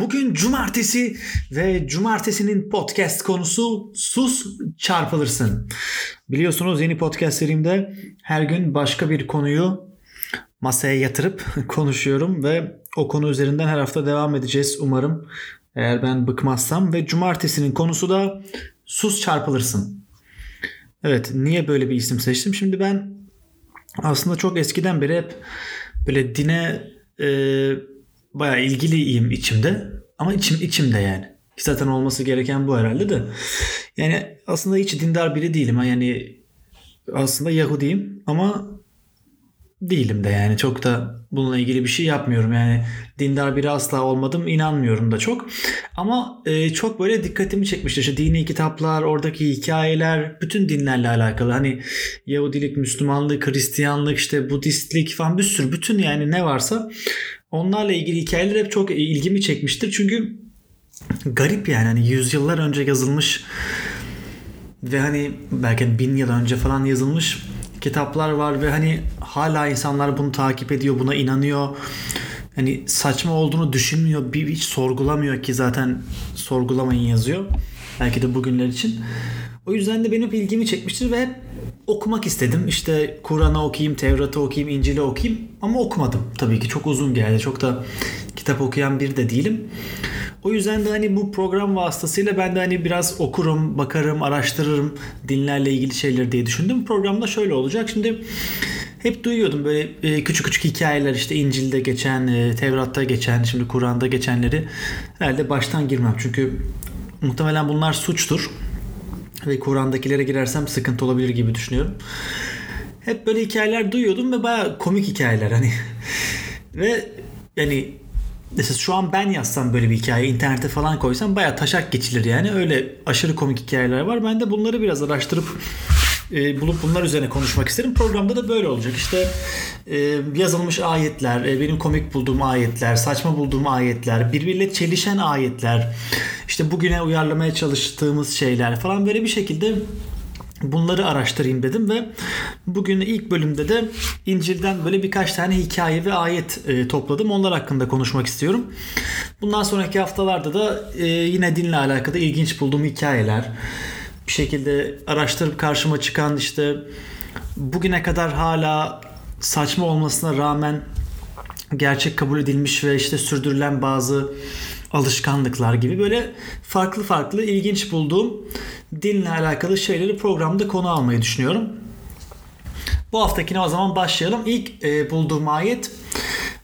Bugün cumartesi ve cumartesinin podcast konusu sus çarpılırsın. Biliyorsunuz yeni podcast serimde her gün başka bir konuyu masaya yatırıp konuşuyorum ve o konu üzerinden her hafta devam edeceğiz umarım. Eğer ben bıkmazsam ve cumartesinin konusu da sus çarpılırsın. Evet niye böyle bir isim seçtim? Şimdi ben aslında çok eskiden beri hep böyle dine e, bayağı ilgiliyim içimde. Ama içim içimde yani. Zaten olması gereken bu herhalde de. Yani aslında hiç dindar biri değilim. Yani aslında Yahudiyim ama değilim de yani çok da bununla ilgili bir şey yapmıyorum yani dindar biri asla olmadım inanmıyorum da çok ama e, çok böyle dikkatimi çekmişti işte dini kitaplar oradaki hikayeler bütün dinlerle alakalı hani Yahudilik Müslümanlık Hristiyanlık işte Budistlik falan bir sürü bütün yani ne varsa onlarla ilgili hikayeler hep çok ilgimi çekmiştir çünkü garip yani hani yüzyıllar önce yazılmış ve hani belki bin yıl önce falan yazılmış kitaplar var ve hani hala insanlar bunu takip ediyor, buna inanıyor. Hani saçma olduğunu düşünmüyor, bir hiç sorgulamıyor ki zaten sorgulamayın yazıyor. Belki de bugünler için. O yüzden de benim ilgimi çekmiştir ve hep okumak istedim. İşte Kur'an'ı okuyayım, Tevrat'ı okuyayım, İncil'i okuyayım ama okumadım. Tabii ki çok uzun geldi. Çok da kitap okuyan bir de değilim. O yüzden de hani bu program vasıtasıyla ben de hani biraz okurum, bakarım, araştırırım dinlerle ilgili şeyleri diye düşündüm. Programda şöyle olacak. Şimdi hep duyuyordum böyle e, küçük küçük hikayeler işte İncil'de geçen, e, Tevrat'ta geçen, şimdi Kur'an'da geçenleri herhalde baştan girmem. Çünkü muhtemelen bunlar suçtur. Ve Kur'an'dakilere girersem sıkıntı olabilir gibi düşünüyorum. Hep böyle hikayeler duyuyordum ve baya komik hikayeler hani. ve yani mesela şu an ben yazsam böyle bir hikaye internete falan koysam baya taşak geçilir yani. Öyle aşırı komik hikayeler var. Ben de bunları biraz araştırıp e, bulup bunlar üzerine konuşmak isterim. Programda da böyle olacak. İşte e, yazılmış ayetler, e, benim komik bulduğum ayetler, saçma bulduğum ayetler, birbiriyle çelişen ayetler, işte bugüne uyarlamaya çalıştığımız şeyler falan böyle bir şekilde bunları araştırayım dedim ve bugün ilk bölümde de İncil'den böyle birkaç tane hikaye ve ayet e, topladım. Onlar hakkında konuşmak istiyorum. Bundan sonraki haftalarda da e, yine dinle alakalı ilginç bulduğum hikayeler, bir şekilde araştırıp karşıma çıkan işte bugüne kadar hala saçma olmasına rağmen gerçek kabul edilmiş ve işte sürdürülen bazı alışkanlıklar gibi böyle farklı farklı ilginç bulduğum dinle alakalı şeyleri programda konu almayı düşünüyorum. Bu haftakine o zaman başlayalım. İlk e, bulduğum ayet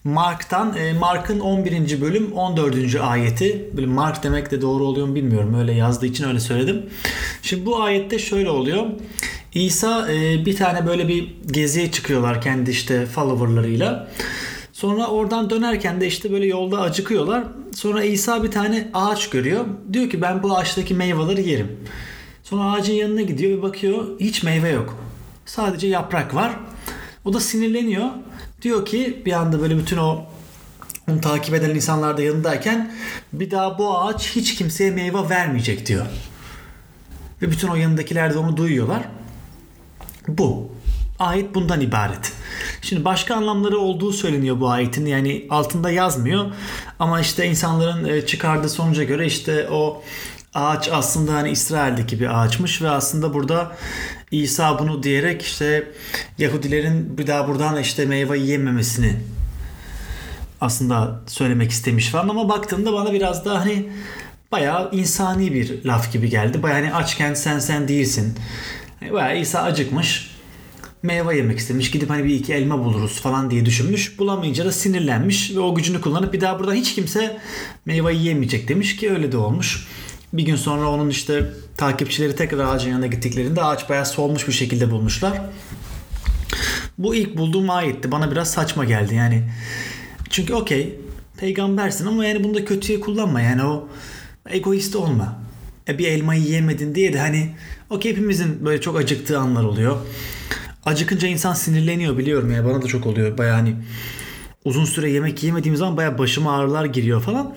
Mark'tan. E, Mark'ın 11. bölüm 14. ayeti. Böyle Mark demek de doğru oluyor mu bilmiyorum. Öyle yazdığı için öyle söyledim. Şimdi bu ayette şöyle oluyor. İsa e, bir tane böyle bir geziye çıkıyorlar kendi işte followerlarıyla. Sonra oradan dönerken de işte böyle yolda acıkıyorlar. Sonra İsa bir tane ağaç görüyor. Diyor ki ben bu ağaçtaki meyveleri yerim. Sonra ağacın yanına gidiyor ve bakıyor hiç meyve yok. Sadece yaprak var. O da sinirleniyor. Diyor ki bir anda böyle bütün o onu takip eden insanlar da yanındayken bir daha bu ağaç hiç kimseye meyve vermeyecek diyor. Ve bütün o yanındakiler de onu duyuyorlar. Bu. Ayet bundan ibaret. Şimdi başka anlamları olduğu söyleniyor bu ayetin. Yani altında yazmıyor. Ama işte insanların e, çıkardığı sonuca göre işte o ağaç aslında hani İsrail'deki bir ağaçmış ve aslında burada İsa bunu diyerek işte Yahudilerin bir daha buradan işte meyve yiyememesini aslında söylemek istemiş falan ama baktığımda bana biraz daha hani bayağı insani bir laf gibi geldi. Bayağı hani açken sen sen değilsin. Bayağı İsa acıkmış meyve yemek istemiş. Gidip hani bir iki elma buluruz falan diye düşünmüş. Bulamayınca da sinirlenmiş ve o gücünü kullanıp bir daha buradan hiç kimse meyve yiyemeyecek demiş ki öyle de olmuş. Bir gün sonra onun işte takipçileri tekrar ağacın yanına gittiklerinde ağaç bayağı solmuş bir şekilde bulmuşlar. Bu ilk bulduğum ayetti. Bana biraz saçma geldi yani. Çünkü okey peygambersin ama yani bunu da kötüye kullanma. Yani o egoist olma. E bir elmayı yemedin diye de hani okey hepimizin böyle çok acıktığı anlar oluyor. Acıkınca insan sinirleniyor biliyorum ya bana da çok oluyor. Baya hani uzun süre yemek yemediğim zaman baya başıma ağrılar giriyor falan.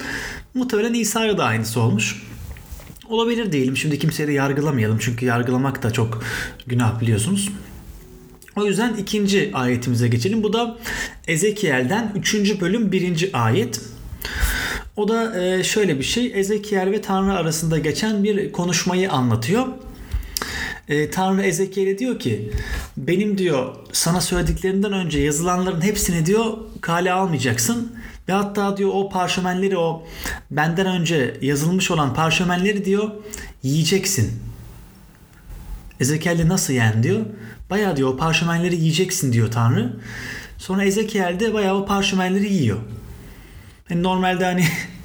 Muhtemelen İsa'ya da aynısı olmuş. Olabilir değilim. Şimdi kimseyi de yargılamayalım. Çünkü yargılamak da çok günah biliyorsunuz. O yüzden ikinci ayetimize geçelim. Bu da Ezekiel'den 3. bölüm 1. ayet. O da e, şöyle bir şey. Ezekiel ve Tanrı arasında geçen bir konuşmayı anlatıyor. E, Tanrı Ezekiel'e diyor ki benim diyor sana söylediklerinden önce yazılanların hepsini diyor kale almayacaksın. Ve hatta diyor o parşömenleri o benden önce yazılmış olan parşömenleri diyor yiyeceksin. Ezekiel de nasıl yani diyor. Bayağı diyor o parşömenleri yiyeceksin diyor Tanrı. Sonra Ezekiel de bayağı o parşömenleri yiyor. Yani normalde hani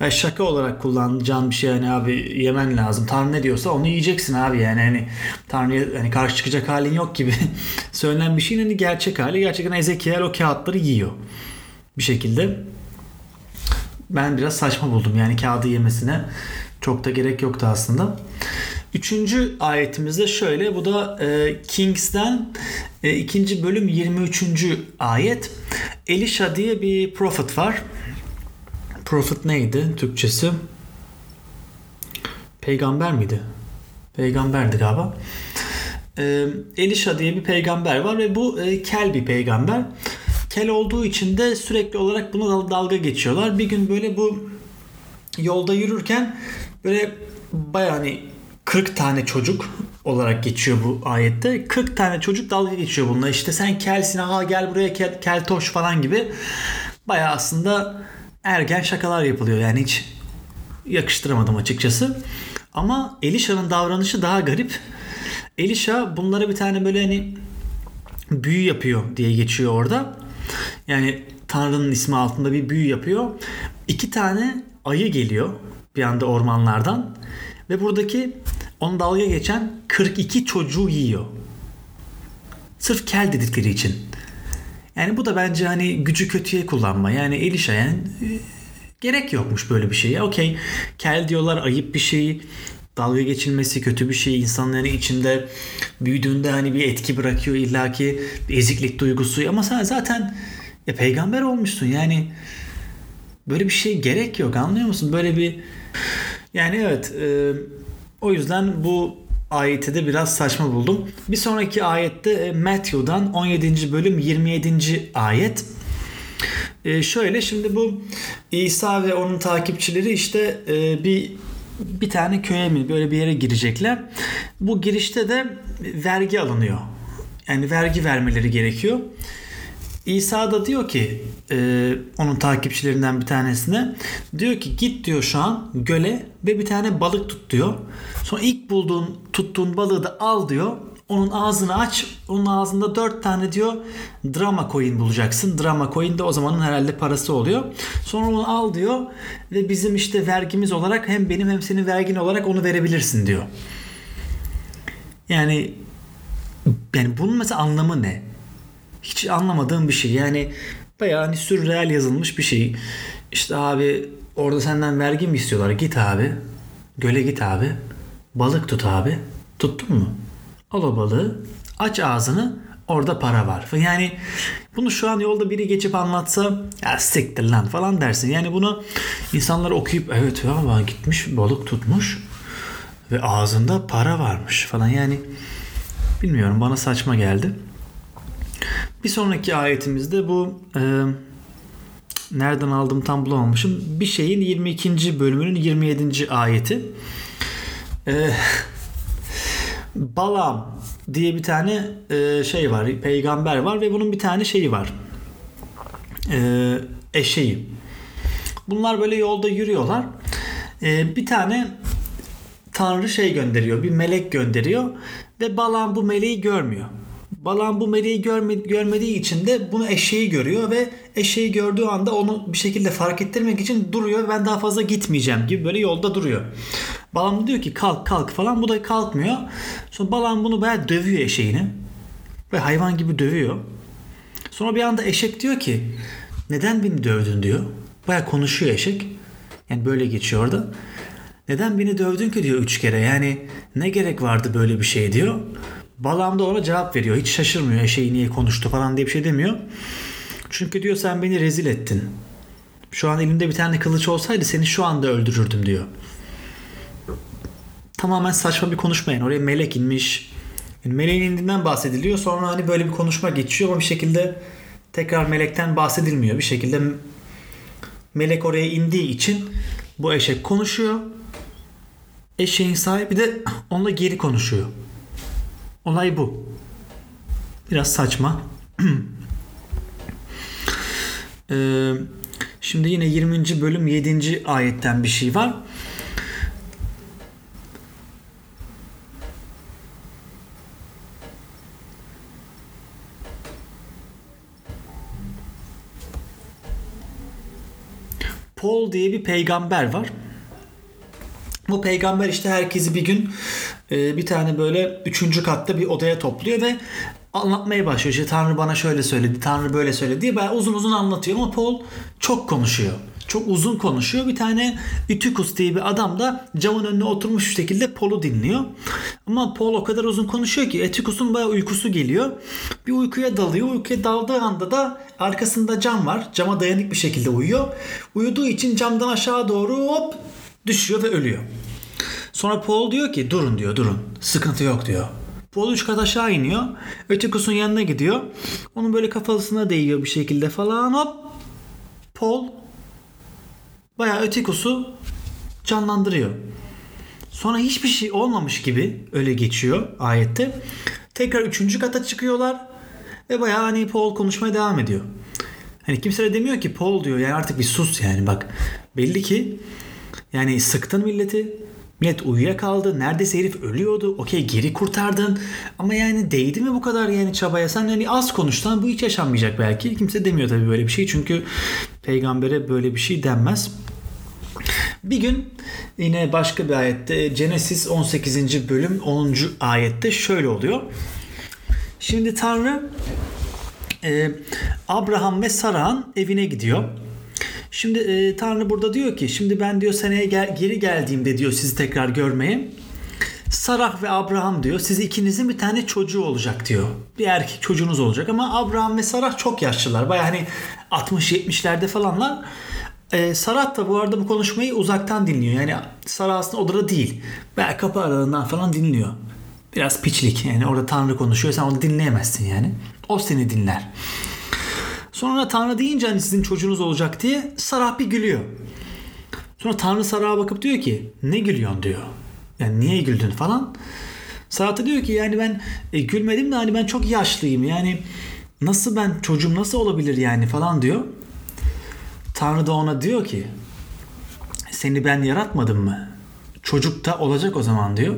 yani şaka olarak kullanacağın bir şey hani abi yemen lazım. Tanrı ne diyorsa onu yiyeceksin abi yani hani Tanrı'ya hani karşı çıkacak halin yok gibi söylenen bir şeyin hani gerçek hali. Gerçekten Ezekiel o kağıtları yiyor. Bir şekilde. Ben biraz saçma buldum yani kağıdı yemesine. Çok da gerek yoktu aslında. Üçüncü ayetimizde şöyle. Bu da e, Kings'ten e, ikinci bölüm 23. ayet. Elisha diye bir prophet var. Prophet neydi Türkçesi? Peygamber miydi? Peygamberdi galiba. E, Elisha diye bir peygamber var ve bu e, kel bir peygamber. Kel olduğu için de sürekli olarak buna dalga geçiyorlar. Bir gün böyle bu yolda yürürken böyle bayağı hani 40 tane çocuk olarak geçiyor bu ayette. 40 tane çocuk dalga geçiyor bununla. İşte sen kelsin ha gel buraya kel, keltoş falan gibi. Baya aslında ergen şakalar yapılıyor. Yani hiç yakıştıramadım açıkçası. Ama Elisha'nın davranışı daha garip. Elisha bunlara bir tane böyle hani büyü yapıyor diye geçiyor orada. Yani Tanrı'nın ismi altında bir büyü yapıyor. İki tane ayı geliyor bir anda ormanlardan ve buradaki onu dalga geçen 42 çocuğu yiyor. Sırf kel dedikleri için. Yani bu da bence hani gücü kötüye kullanma. Yani Elisha yani e, gerek yokmuş böyle bir şeye. Okey kel diyorlar ayıp bir şey. Dalga geçilmesi kötü bir şey. İnsanların içinde büyüdüğünde hani bir etki bırakıyor illaki bir eziklik duygusu. Ama sen zaten ya peygamber olmuşsun yani böyle bir şey gerek yok anlıyor musun? Böyle bir yani evet e, o yüzden bu ayeti de biraz saçma buldum. Bir sonraki ayette e, Matthew'dan 17. bölüm 27. ayet. E, şöyle şimdi bu İsa ve onun takipçileri işte e, bir bir tane köye mi böyle bir yere girecekler. Bu girişte de vergi alınıyor. Yani vergi vermeleri gerekiyor. İsa da diyor ki e, onun takipçilerinden bir tanesine diyor ki git diyor şu an göle ve bir tane balık tut diyor. Sonra ilk bulduğun tuttuğun balığı da al diyor. Onun ağzını aç. Onun ağzında dört tane diyor drama coin bulacaksın. Drama coin de o zamanın herhalde parası oluyor. Sonra onu al diyor ve bizim işte vergimiz olarak hem benim hem senin vergin olarak onu verebilirsin diyor. Yani yani bunun mesela anlamı ne? Hiç anlamadığım bir şey. Yani bayağı hani sürreal yazılmış bir şey. İşte abi orada senden vergi mi istiyorlar? Git abi. Göle git abi. Balık tut abi. Tuttun mu? Al o balığı. Aç ağzını. Orada para var. Yani bunu şu an yolda biri geçip anlatsa ya siktir lan falan dersin. Yani bunu insanlar okuyup evet ya gitmiş balık tutmuş ve ağzında para varmış falan. Yani bilmiyorum bana saçma geldi. Bir sonraki ayetimizde bu e, nereden aldım tam bulamamışım. Bir şeyin 22. bölümünün 27. ayeti. E, Balam diye bir tane e, şey var, peygamber var ve bunun bir tane şeyi var. E, eşeği. Bunlar böyle yolda yürüyorlar. E, bir tane tanrı şey gönderiyor, bir melek gönderiyor ve Balam bu meleği görmüyor. Balan bu meleği görmediği için de bunu eşeği görüyor ve eşeği gördüğü anda onu bir şekilde fark ettirmek için duruyor. Ben daha fazla gitmeyeceğim gibi böyle yolda duruyor. Balan diyor ki kalk kalk falan bu da kalkmıyor. Sonra Balan bunu bayağı dövüyor eşeğini. Ve hayvan gibi dövüyor. Sonra bir anda eşek diyor ki neden beni dövdün diyor. Baya konuşuyor eşek. Yani böyle geçiyor orada. Neden beni dövdün ki diyor üç kere. Yani ne gerek vardı böyle bir şey diyor. Balam da ona cevap veriyor. Hiç şaşırmıyor eşeği niye konuştu falan diye bir şey demiyor. Çünkü diyor sen beni rezil ettin. Şu an elimde bir tane kılıç olsaydı seni şu anda öldürürdüm diyor. Tamamen saçma bir konuşma yani. Oraya melek inmiş. Yani meleğin indiğinden bahsediliyor. Sonra hani böyle bir konuşma geçiyor ama bir şekilde tekrar melekten bahsedilmiyor. Bir şekilde Melek oraya indiği için bu eşek konuşuyor. Eşeğin sahibi de onunla geri konuşuyor. Olay bu. Biraz saçma. ee, şimdi yine 20. bölüm 7. ayetten bir şey var. Paul diye bir peygamber var. Bu peygamber işte herkesi bir gün e, bir tane böyle üçüncü katta bir odaya topluyor ve anlatmaya başlıyor. İşte Tanrı bana şöyle söyledi, Tanrı böyle söyledi diye uzun uzun anlatıyor ama Paul çok konuşuyor. Çok uzun konuşuyor. Bir tane Ütikus diye bir adam da camın önüne oturmuş bir şekilde Paul'u dinliyor. Ama Paul o kadar uzun konuşuyor ki Ütikus'un bayağı uykusu geliyor. Bir uykuya dalıyor. Uykuya daldığı anda da arkasında cam var. Cama dayanık bir şekilde uyuyor. Uyuduğu için camdan aşağı doğru hop düşüyor ve ölüyor. Sonra Paul diyor ki durun diyor durun. Sıkıntı yok diyor. Paul üç kat aşağı iniyor. Ötekus'un yanına gidiyor. Onun böyle kafasına değiyor bir şekilde falan hop. Paul bayağı Ötekus'u canlandırıyor. Sonra hiçbir şey olmamış gibi öyle geçiyor ayette. Tekrar üçüncü kata çıkıyorlar. Ve bayağı hani Paul konuşmaya devam ediyor. Hani kimse de demiyor ki Paul diyor yani artık bir sus yani bak. Belli ki yani sıktın milleti. Millet uyuyakaldı. Neredeyse herif ölüyordu. Okey geri kurtardın. Ama yani değdi mi bu kadar yani çabaya? Sen hani az konuştan bu hiç yaşanmayacak belki. Kimse demiyor tabii böyle bir şey. Çünkü peygambere böyle bir şey denmez. Bir gün yine başka bir ayette Genesis 18. bölüm 10. ayette şöyle oluyor. Şimdi Tanrı e, Abraham ve Sarah'ın evine gidiyor. Şimdi e, Tanrı burada diyor ki şimdi ben diyor seneye gel, geri geldiğimde diyor sizi tekrar görmeye. Sarah ve Abraham diyor siz ikinizin bir tane çocuğu olacak diyor. Bir erkek çocuğunuz olacak ama Abraham ve Sarah çok yaşlılar. Baya hani 60-70'lerde falanlar. Ee, Sarah da bu arada bu konuşmayı uzaktan dinliyor. Yani Sarah aslında odada değil. Belki kapı aralığından falan dinliyor. Biraz piçlik yani orada Tanrı konuşuyor sen onu dinleyemezsin yani. O seni dinler. Sonra Tanrı deyince hani sizin çocuğunuz olacak diye Sarah bir gülüyor. Sonra Tanrı Sarah'a bakıp diyor ki ne gülüyorsun diyor. Yani niye güldün falan. Sarah da diyor ki yani ben e, gülmedim de hani ben çok yaşlıyım. Yani nasıl ben çocuğum nasıl olabilir yani falan diyor. Tanrı da ona diyor ki seni ben yaratmadım mı? Çocuk da olacak o zaman diyor.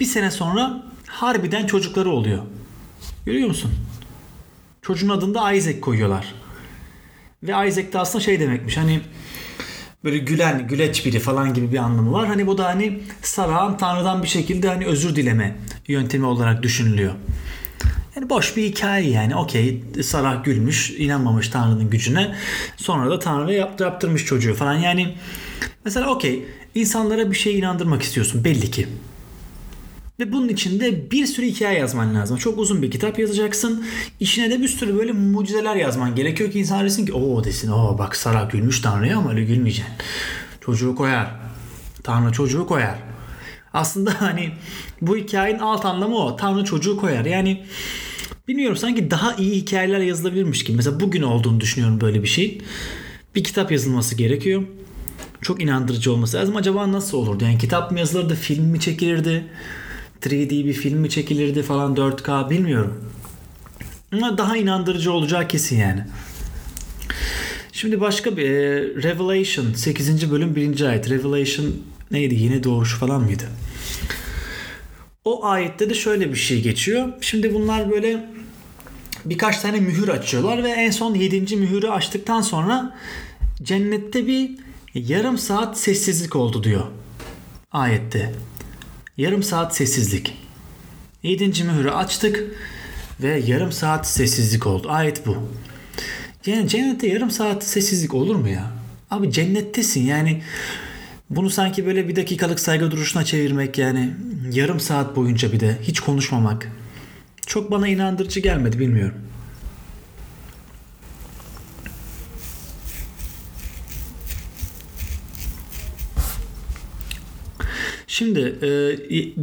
Bir sene sonra harbiden çocukları oluyor. Görüyor musun? Çocuğun adını da Isaac koyuyorlar. Ve Isaac de aslında şey demekmiş hani böyle gülen, güleç biri falan gibi bir anlamı var. Hani bu da hani Sarah'ın Tanrı'dan bir şekilde hani özür dileme yöntemi olarak düşünülüyor. Yani boş bir hikaye yani. Okey Sarah gülmüş, inanmamış Tanrı'nın gücüne. Sonra da Tanrı yaptı, yaptırmış çocuğu falan. Yani mesela okey insanlara bir şey inandırmak istiyorsun belli ki. Ve bunun için de bir sürü hikaye yazman lazım. Çok uzun bir kitap yazacaksın. İçine de bir sürü böyle mucizeler yazman gerekiyor ki insan desin ki o desin o bak Sara gülmüş Tanrı'ya ama öyle gülmeyeceksin. Çocuğu koyar. Tanrı çocuğu koyar. Aslında hani bu hikayenin alt anlamı o. Tanrı çocuğu koyar. Yani bilmiyorum sanki daha iyi hikayeler yazılabilirmiş gibi. Mesela bugün olduğunu düşünüyorum böyle bir şey. Bir kitap yazılması gerekiyor. Çok inandırıcı olması lazım. Acaba nasıl olurdu? Yani kitap mı yazılırdı, film mi çekilirdi? 3D bir film mi çekilirdi falan 4K bilmiyorum. Ama daha inandırıcı olacağı kesin yani. Şimdi başka bir e, Revelation 8. bölüm 1. ayet. Revelation neydi? Yine doğuş falan mıydı? O ayette de şöyle bir şey geçiyor. Şimdi bunlar böyle birkaç tane mühür açıyorlar ve en son 7. mühürü açtıktan sonra cennette bir yarım saat sessizlik oldu diyor ayette. Yarım saat sessizlik. Yedinci mühürü açtık ve yarım saat sessizlik oldu. Ayet bu. Yani cennette yarım saat sessizlik olur mu ya? Abi cennettesin yani bunu sanki böyle bir dakikalık saygı duruşuna çevirmek yani yarım saat boyunca bir de hiç konuşmamak çok bana inandırıcı gelmedi bilmiyorum. Şimdi e,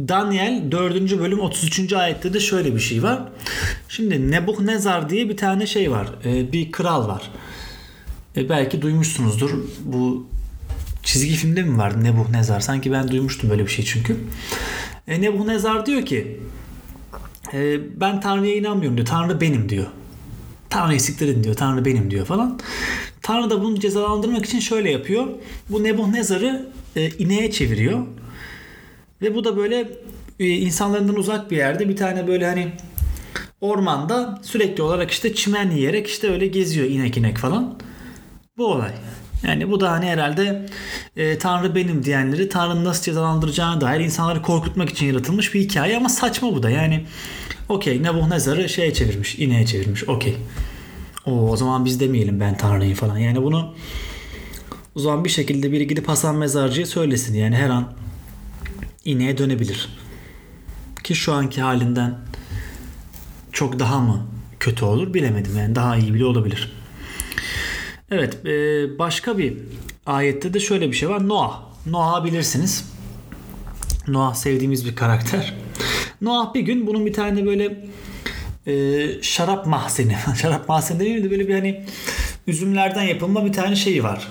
Daniel 4. bölüm 33. ayette de şöyle bir şey var. Şimdi Nebuchadnezzar diye bir tane şey var. E, bir kral var. E, belki duymuşsunuzdur. Bu çizgi filmde mi vardı Nebuchadnezzar? Sanki ben duymuştum böyle bir şey çünkü. E, Nebuchadnezzar diyor ki e, ben Tanrı'ya inanmıyorum diyor. Tanrı benim diyor. Tanrı'yı siktirin diyor. Tanrı benim diyor falan. Tanrı da bunu cezalandırmak için şöyle yapıyor. Bu Nebuchadnezzar'ı e, ineğe çeviriyor. Ve bu da böyle e, insanlarından uzak bir yerde bir tane böyle hani ormanda sürekli olarak işte çimen yiyerek işte öyle geziyor inek inek falan. Bu olay. Yani bu da hani herhalde e, Tanrı benim diyenleri Tanrı'nın nasıl cezalandıracağını dair insanları korkutmak için yaratılmış bir hikaye ama saçma bu da. Yani okey Nebuchadnezzar'ı şeye çevirmiş, ineğe çevirmiş. Okey. O, o zaman biz demeyelim ben Tanrı'yım falan. Yani bunu o zaman bir şekilde biri gidip Hasan Mezarcı'ya söylesin. Yani her an ineğe dönebilir. Ki şu anki halinden çok daha mı kötü olur bilemedim. Yani daha iyi bile olabilir. Evet e, başka bir ayette de şöyle bir şey var. Noah. Noah bilirsiniz. Noah sevdiğimiz bir karakter. Noah bir gün bunun bir tane böyle e, şarap mahzeni. şarap mahzeni değil de böyle bir hani üzümlerden yapılma bir tane şeyi var.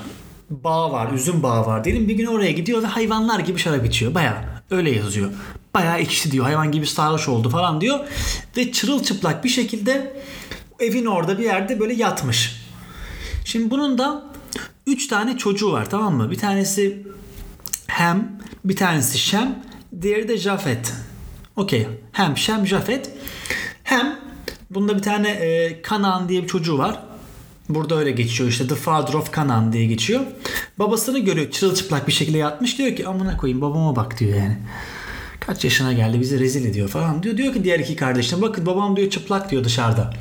Bağ var, üzüm bağı var diyelim. Bir gün oraya gidiyor ve hayvanlar gibi şarap içiyor. Baya öyle yazıyor. Baya içti diyor. Hayvan gibi sarhoş oldu falan diyor. Ve çırılçıplak bir şekilde evin orada bir yerde böyle yatmış. Şimdi bunun da 3 tane çocuğu var tamam mı? Bir tanesi Hem, bir tanesi Şem, diğeri de Jafet. Okey. Hem, Şem, Jafet. Hem bunda bir tane e, Kanan diye bir çocuğu var. Burada öyle geçiyor işte The Father of Canaan diye geçiyor. Babasını görüyor çırılçıplak bir şekilde yatmış diyor ki amına koyayım babama bak diyor yani. Kaç yaşına geldi bizi rezil ediyor falan diyor. Diyor ki diğer iki kardeşine bakın babam diyor çıplak diyor dışarıda.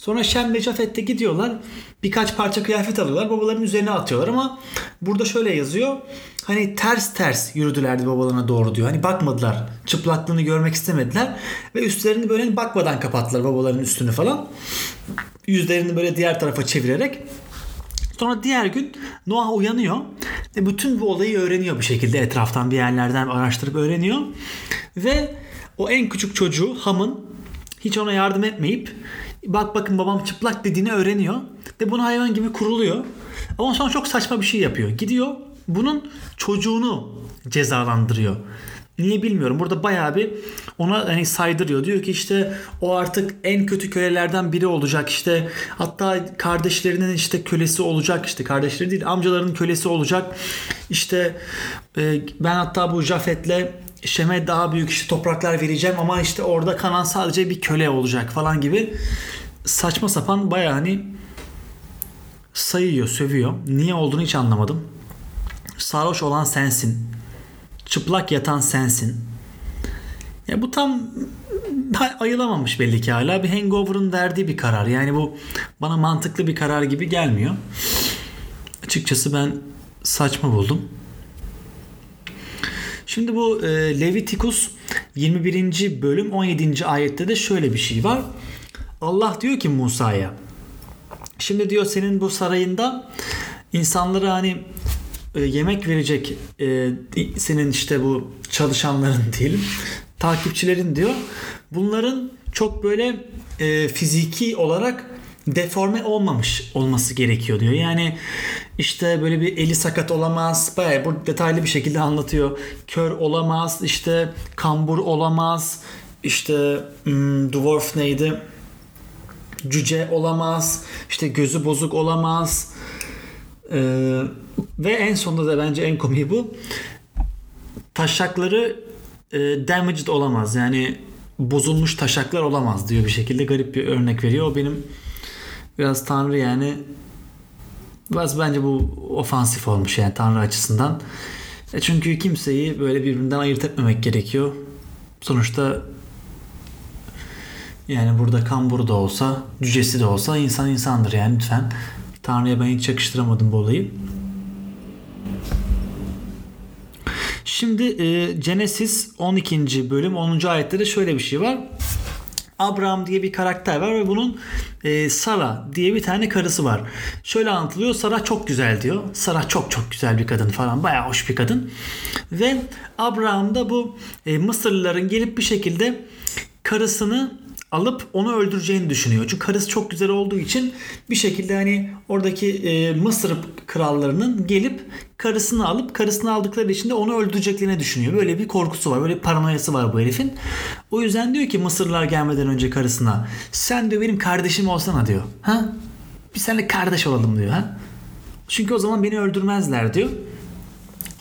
Sonra Şem ve Cafet'te gidiyorlar. Birkaç parça kıyafet alıyorlar. Babaların üzerine atıyorlar ama burada şöyle yazıyor. Hani ters ters yürüdülerdi babalarına doğru diyor. Hani bakmadılar. Çıplaklığını görmek istemediler. Ve üstlerini böyle hani bakmadan kapattılar babaların üstünü falan. Yüzlerini böyle diğer tarafa çevirerek. Sonra diğer gün Noah uyanıyor ve bütün bu olayı öğreniyor bir şekilde etraftan bir yerlerden araştırıp öğreniyor. Ve o en küçük çocuğu Ham'ın hiç ona yardım etmeyip bak bakın babam çıplak dediğini öğreniyor. Ve bunu hayvan gibi kuruluyor. Ama sonra çok saçma bir şey yapıyor. Gidiyor bunun çocuğunu cezalandırıyor. Niye bilmiyorum. Burada bayağı bir ona hani saydırıyor. Diyor ki işte o artık en kötü kölelerden biri olacak. İşte hatta kardeşlerinin işte kölesi olacak. İşte kardeşleri değil amcalarının kölesi olacak. İşte e, ben hatta bu Jafet'le Şem'e daha büyük işte topraklar vereceğim ama işte orada Kanan sadece bir köle olacak falan gibi saçma sapan bayağı hani sayıyor, sövüyor. Niye olduğunu hiç anlamadım. Sarhoş olan sensin. Çıplak yatan sensin. Ya bu tam ayılamamış belli ki hala. Bir hangover'ın verdiği bir karar. Yani bu bana mantıklı bir karar gibi gelmiyor. Açıkçası ben saçma buldum. Şimdi bu e, Levitikus 21. bölüm 17. ayette de şöyle bir şey var. Allah diyor ki Musa'ya Şimdi diyor senin bu sarayında insanlara hani e, yemek verecek e, senin işte bu çalışanların diyelim takipçilerin diyor. Bunların çok böyle e, fiziki olarak deforme olmamış olması gerekiyor diyor. Yani işte böyle bir eli sakat olamaz. Bayağı bu detaylı bir şekilde anlatıyor. Kör olamaz, işte kambur olamaz. İşte hmm, dwarf neydi? Cüce olamaz. İşte gözü bozuk olamaz. Ee, ve en sonunda da bence en komiği bu. Taşakları e, damaged olamaz. Yani bozulmuş taşaklar olamaz diyor bir şekilde garip bir örnek veriyor. O benim biraz Tanrı yani biraz bence bu ofansif olmuş yani Tanrı açısından. E çünkü kimseyi böyle birbirinden ayırt etmemek gerekiyor. Sonuçta yani burada kamburu da olsa, cücesi de olsa insan insandır yani lütfen. Tanrı'ya ben hiç yakıştıramadım bu olayı. Şimdi e, Genesis 12. bölüm 10. ayette de şöyle bir şey var. Abraham diye bir karakter var ve bunun e, Sara diye bir tane karısı var. Şöyle anlatılıyor. Sara çok güzel diyor. Sara çok çok güzel bir kadın falan. Bayağı hoş bir kadın. Ve Abraham da bu e, Mısırlıların gelip bir şekilde karısını alıp onu öldüreceğini düşünüyor. Çünkü karısı çok güzel olduğu için bir şekilde hani oradaki e, Mısır krallarının gelip karısını alıp karısını aldıkları için de onu öldüreceklerini düşünüyor. Böyle bir korkusu var. Böyle bir paranoyası var bu herifin. O yüzden diyor ki Mısırlılar gelmeden önce karısına sen diyor benim kardeşim olsana diyor. Ha? Biz seninle kardeş olalım diyor. Ha? Çünkü o zaman beni öldürmezler diyor.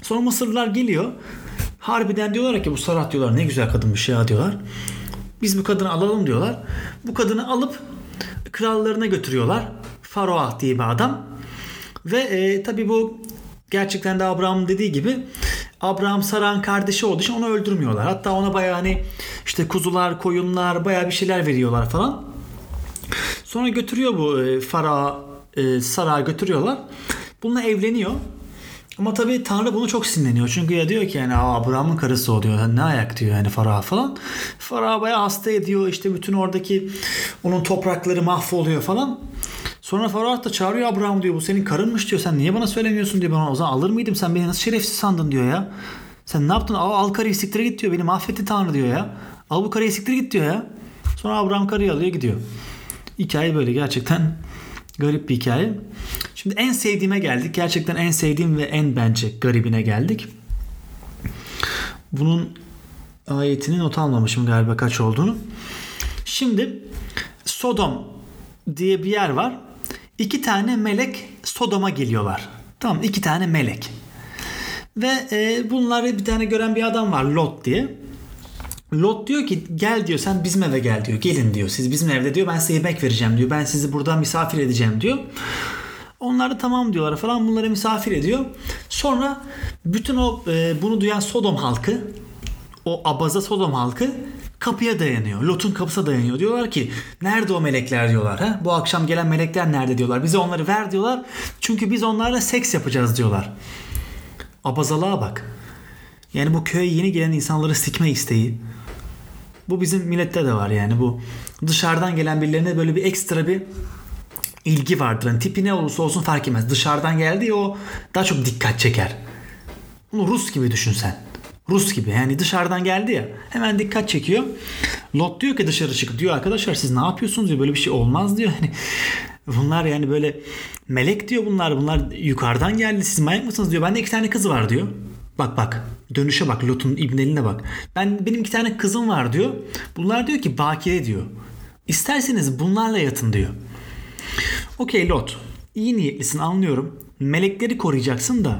Sonra Mısırlılar geliyor. Harbiden diyorlar ki bu Sarat diyorlar ne güzel kadınmış ya diyorlar. Biz bu kadını alalım diyorlar. Bu kadını alıp krallarına götürüyorlar. Faroah diye bir adam. Ve e, tabi bu gerçekten de Abraham'ın dediği gibi Abraham Saran kardeşi olduğu için onu öldürmüyorlar. Hatta ona bayağı hani işte kuzular, koyunlar bayağı bir şeyler veriyorlar falan. Sonra götürüyor bu e, Farah e, Sara'ya götürüyorlar. Bununla evleniyor. Ama tabii Tanrı bunu çok sinirleniyor. Çünkü ya diyor ki yani Abraham'ın karısı o diyor. Ne ayak diyor yani Farah falan. Farah bayağı hasta ediyor. İşte bütün oradaki onun toprakları mahvoluyor falan. Sonra Farah da çağırıyor Abraham diyor. Bu senin karınmış diyor. Sen niye bana söylemiyorsun diyor. Ben o zaman alır mıydım? Sen beni nasıl şerefsiz sandın diyor ya. Sen ne yaptın? Al, al karıyı siktire git diyor. Beni mahvetti Tanrı diyor ya. Al bu karıyı siktire git diyor ya. Sonra Abraham karıyı alıyor gidiyor. Hikaye böyle gerçekten garip bir hikaye. Şimdi en sevdiğime geldik. Gerçekten en sevdiğim ve en bence garibine geldik. Bunun ayetini not almamışım galiba kaç olduğunu. Şimdi Sodom diye bir yer var. İki tane melek Sodom'a geliyorlar. Tamam iki tane melek. Ve e, bunları bir tane gören bir adam var Lot diye. Lot diyor ki gel diyor sen bizim eve gel diyor. Gelin diyor. Siz bizim evde diyor ben size yemek vereceğim diyor. Ben sizi burada misafir edeceğim diyor. Onlar da tamam diyorlar falan bunları misafir ediyor. Sonra bütün o e, bunu duyan Sodom halkı o abaza Sodom halkı kapıya dayanıyor. Lot'un kapısına dayanıyor. Diyorlar ki nerede o melekler diyorlar. Ha? Bu akşam gelen melekler nerede diyorlar. Bize onları ver diyorlar. Çünkü biz onlarla seks yapacağız diyorlar. Abazalığa bak. Yani bu köye yeni gelen insanları sikme isteği. Bu bizim millette de var yani bu dışarıdan gelen birilerine böyle bir ekstra bir ilgi vardır. Yani tipi ne olursa olsun fark etmez. Dışarıdan geldi o daha çok dikkat çeker. Bunu Rus gibi düşün sen. Rus gibi yani dışarıdan geldi ya hemen dikkat çekiyor. Lot diyor ki dışarı çıkıp diyor arkadaşlar siz ne yapıyorsunuz diyor böyle bir şey olmaz diyor. Hani bunlar yani böyle melek diyor bunlar bunlar yukarıdan geldi siz manyak mısınız diyor. Bende iki tane kız var diyor. Bak bak dönüşe bak Lot'un ibneline bak. Ben benim iki tane kızım var diyor. Bunlar diyor ki bakire diyor. İsterseniz bunlarla yatın diyor. Okey Lot iyi niyetlisin anlıyorum. Melekleri koruyacaksın da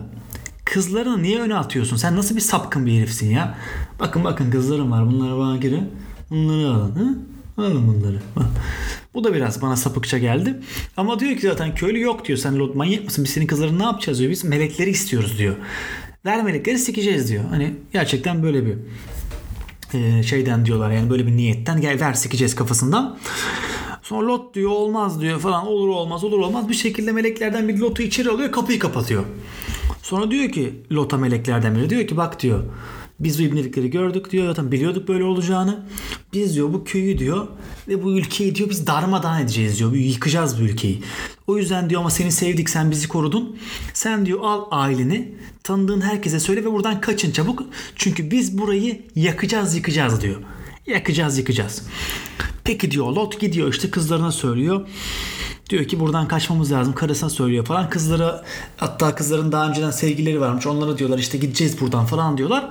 kızlarını niye öne atıyorsun? Sen nasıl bir sapkın bir herifsin ya? Bakın bakın kızlarım var bunlara bakire. Bunları alın. Hı? Alın bunları. Bu da biraz bana sapıkça geldi. Ama diyor ki zaten köylü yok diyor. Sen Lot manyak mısın? Biz senin kızlarını ne yapacağız diyor. Biz melekleri istiyoruz diyor. Ver melekleri sikeceğiz diyor. Hani gerçekten böyle bir e, şeyden diyorlar yani böyle bir niyetten gel ver sikeceğiz kafasından. Sonra Lot diyor olmaz diyor falan olur olmaz olur olmaz bir şekilde meleklerden bir Lot'u içeri alıyor kapıyı kapatıyor. Sonra diyor ki Lot'a meleklerden biri diyor ki bak diyor biz bu ibnelikleri gördük diyor. Zaten biliyorduk böyle olacağını. Biz diyor bu köyü diyor ve bu ülkeyi diyor biz darmadağın edeceğiz diyor. Yıkacağız bu ülkeyi. O yüzden diyor ama seni sevdik sen bizi korudun. Sen diyor al aileni tanıdığın herkese söyle ve buradan kaçın çabuk. Çünkü biz burayı yakacağız yıkacağız diyor. Yakacağız yıkacağız. Peki diyor Lot gidiyor işte kızlarına söylüyor. Diyor ki buradan kaçmamız lazım. Karısına söylüyor falan. Kızlara hatta kızların daha önceden sevgilileri varmış. Onlara diyorlar işte gideceğiz buradan falan diyorlar.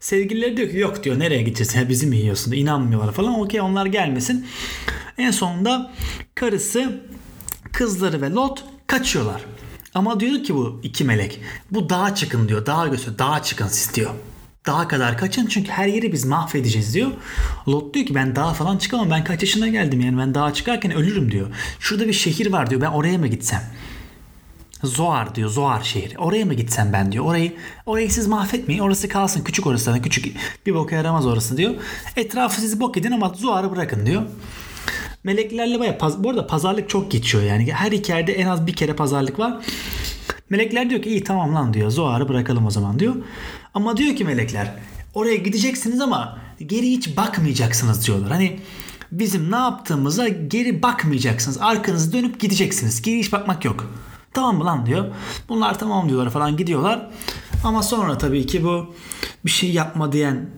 Sevgilileri diyor ki yok diyor nereye gideceğiz? Ya bizi mi yiyorsun? İnanmıyorlar falan. Okey onlar gelmesin. En sonunda karısı, kızları ve Lot kaçıyorlar. Ama diyor ki bu iki melek bu dağa çıkın diyor. Dağa göster. Dağa çıkın siz diyor. Dağa kadar kaçın çünkü her yeri biz mahvedeceğiz diyor. Lot diyor ki ben dağa falan çıkamam ben kaç yaşına geldim yani ben dağa çıkarken ölürüm diyor. Şurada bir şehir var diyor ben oraya mı gitsem? Zoar diyor Zoar şehri. Oraya mı gitsem ben diyor. Orayı orayı siz mahvetmeyin. Orası kalsın. Küçük orası da küçük. Bir boka yaramaz orası diyor. Etrafı siz bok edin ama Zoar'ı bırakın diyor. Meleklerle baya paz, bu arada pazarlık çok geçiyor yani. Her hikayede en az bir kere pazarlık var. Melekler diyor ki iyi tamam lan diyor. Zoar'ı bırakalım o zaman diyor. Ama diyor ki melekler oraya gideceksiniz ama geri hiç bakmayacaksınız diyorlar. Hani bizim ne yaptığımıza geri bakmayacaksınız. Arkanızı dönüp gideceksiniz. Geri hiç bakmak yok. Tamam mı lan diyor. Bunlar tamam diyorlar falan gidiyorlar. Ama sonra tabii ki bu bir şey yapma diyen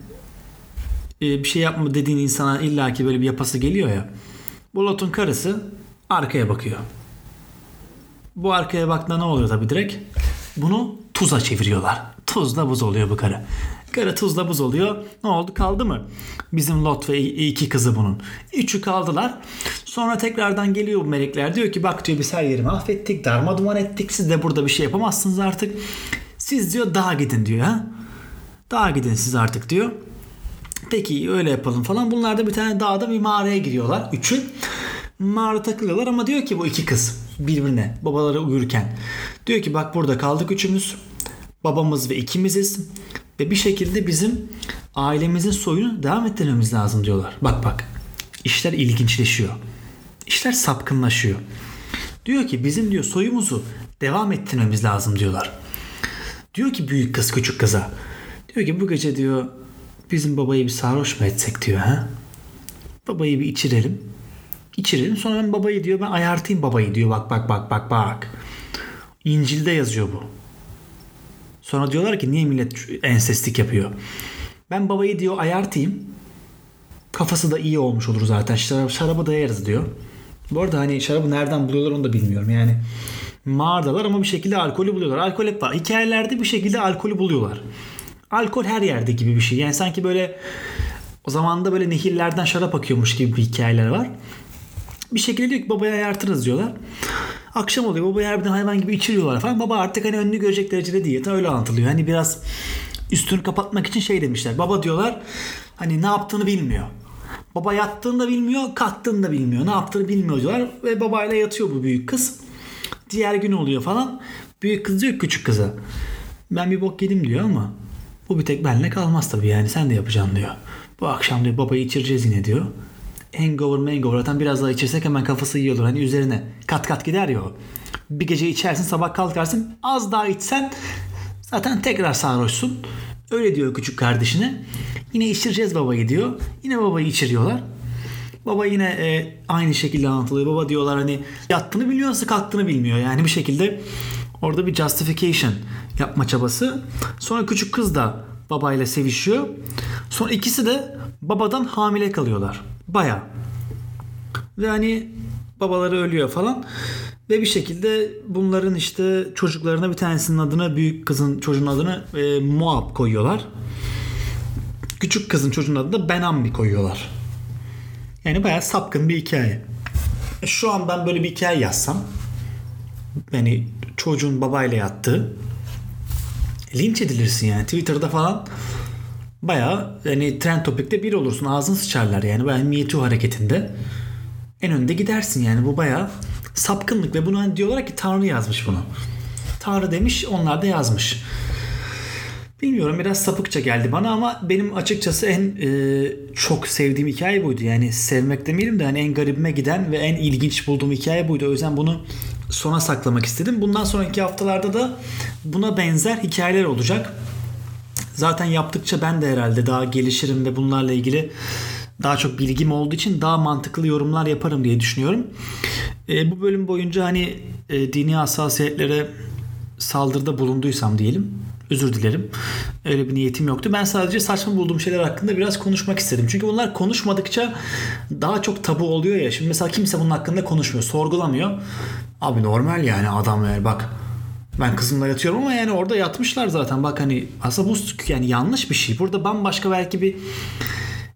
e, bir şey yapma dediğin insana illaki böyle bir yapası geliyor ya. Bu Lot'un karısı arkaya bakıyor. Bu arkaya baktığında ne oluyor tabii direkt? Bunu tuza çeviriyorlar. Tuzla buz oluyor bu karı. Karı tuzla buz oluyor. Ne oldu kaldı mı? Bizim Lot ve iki kızı bunun. Üçü kaldılar. Sonra tekrardan geliyor bu melekler. Diyor ki bak diyor biz her yeri mahvettik. Darma duman ettik. Siz de burada bir şey yapamazsınız artık. Siz diyor dağa gidin diyor ha. Dağa gidin siz artık diyor. Peki öyle yapalım falan. Bunlar da bir tane dağda bir mağaraya giriyorlar. Üçü. Mağara takılıyorlar ama diyor ki bu iki kız birbirine babaları uyurken. Diyor ki bak burada kaldık üçümüz. Babamız ve ikimiziz. Ve bir şekilde bizim ailemizin soyunu devam ettirmemiz lazım diyorlar. Bak bak işler ilginçleşiyor. İşler sapkınlaşıyor. Diyor ki bizim diyor soyumuzu devam ettirmemiz lazım diyorlar. Diyor ki büyük kız küçük kıza. Diyor ki bu gece diyor bizim babayı bir sarhoş mu etsek diyor ha. Babayı bir içirelim. İçirelim sonra ben babayı diyor ben ayartayım babayı diyor bak bak bak bak bak. İncil'de yazıyor bu. Sonra diyorlar ki niye millet ensestik yapıyor. Ben babayı diyor ayartayım. Kafası da iyi olmuş olur zaten. Şarabı, şarabı dayarız diyor. Bu arada hani şarabı nereden buluyorlar onu da bilmiyorum. Yani mağaradalar ama bir şekilde alkolü buluyorlar. Alkol hep var. Hikayelerde bir şekilde alkolü buluyorlar. Alkol her yerde gibi bir şey. Yani sanki böyle o zaman da böyle nehirlerden şarap akıyormuş gibi bir hikayeler var. Bir şekilde diyor ki babaya ayartırız diyorlar. Akşam oluyor babayı harbiden hayvan gibi içiriyorlar falan. Baba artık hani önünü görecek derecede değil. Öyle anlatılıyor. Hani biraz üstünü kapatmak için şey demişler. Baba diyorlar hani ne yaptığını bilmiyor. Baba yattığını da bilmiyor, kalktığını da bilmiyor. Ne yaptığını bilmiyor diyorlar. Ve babayla yatıyor bu büyük kız. Diğer gün oluyor falan. Büyük kız diyor küçük kıza. Ben bir bok yedim diyor ama bu bir tek benle kalmaz tabii yani sen de yapacaksın diyor. Bu akşam diyor babayı içireceğiz yine diyor. Hangover mangover zaten biraz daha içirsek hemen kafası iyi olur. Hani üzerine kat kat gider ya o. Bir gece içersin sabah kalkarsın az daha içsen zaten tekrar sarhoşsun. Öyle diyor küçük kardeşine. Yine içireceğiz babayı diyor. Yine babayı içiriyorlar. Baba yine e, aynı şekilde anlatılıyor. Baba diyorlar hani yattığını biliyor nasıl kalktığını bilmiyor. Yani bir şekilde orada bir justification yapma çabası. Sonra küçük kız da babayla sevişiyor. Sonra ikisi de babadan hamile kalıyorlar. Baya. Ve hani babaları ölüyor falan. Ve bir şekilde bunların işte çocuklarına bir tanesinin adına büyük kızın çocuğun adını e, Moab koyuyorlar. Küçük kızın çocuğun adını da Benambi koyuyorlar. Yani bayağı sapkın bir hikaye. E, şu an ben böyle bir hikaye yazsam yani çocuğun babayla yattığı linç edilirsin yani Twitter'da falan bayağı yani trend topikte bir olursun ağzın sıçarlar yani bayağı Me Too hareketinde en önde gidersin yani bu bayağı sapkınlık ve bunu hani diyorlar ki Tanrı yazmış bunu. Tanrı demiş onlar da yazmış. Bilmiyorum biraz sapıkça geldi bana ama benim açıkçası en e, çok sevdiğim hikaye buydu. Yani sevmek demeyelim de hani en garibime giden ve en ilginç bulduğum hikaye buydu. O yüzden bunu sona saklamak istedim. Bundan sonraki haftalarda da buna benzer hikayeler olacak. Zaten yaptıkça ben de herhalde daha gelişirim ve bunlarla ilgili daha çok bilgim olduğu için daha mantıklı yorumlar yaparım diye düşünüyorum. E, bu bölüm boyunca hani e, dini hassasiyetlere saldırıda bulunduysam diyelim özür dilerim. Öyle bir niyetim yoktu. Ben sadece saçma bulduğum şeyler hakkında biraz konuşmak istedim. Çünkü bunlar konuşmadıkça daha çok tabu oluyor ya. Şimdi mesela kimse bunun hakkında konuşmuyor, sorgulamıyor. Abi normal yani adam yani bak ben kızımla yatıyorum ama yani orada yatmışlar zaten. Bak hani aslında bu yani yanlış bir şey. Burada bambaşka belki bir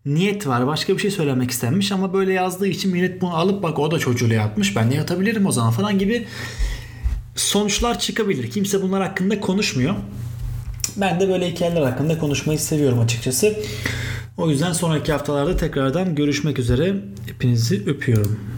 niyet var. Başka bir şey söylemek istenmiş ama böyle yazdığı için millet bunu alıp bak o da çocuğuyla yatmış. Ben de yatabilirim o zaman falan gibi sonuçlar çıkabilir. Kimse bunlar hakkında konuşmuyor. Ben de böyle hikayeler hakkında konuşmayı seviyorum açıkçası. O yüzden sonraki haftalarda tekrardan görüşmek üzere. Hepinizi öpüyorum.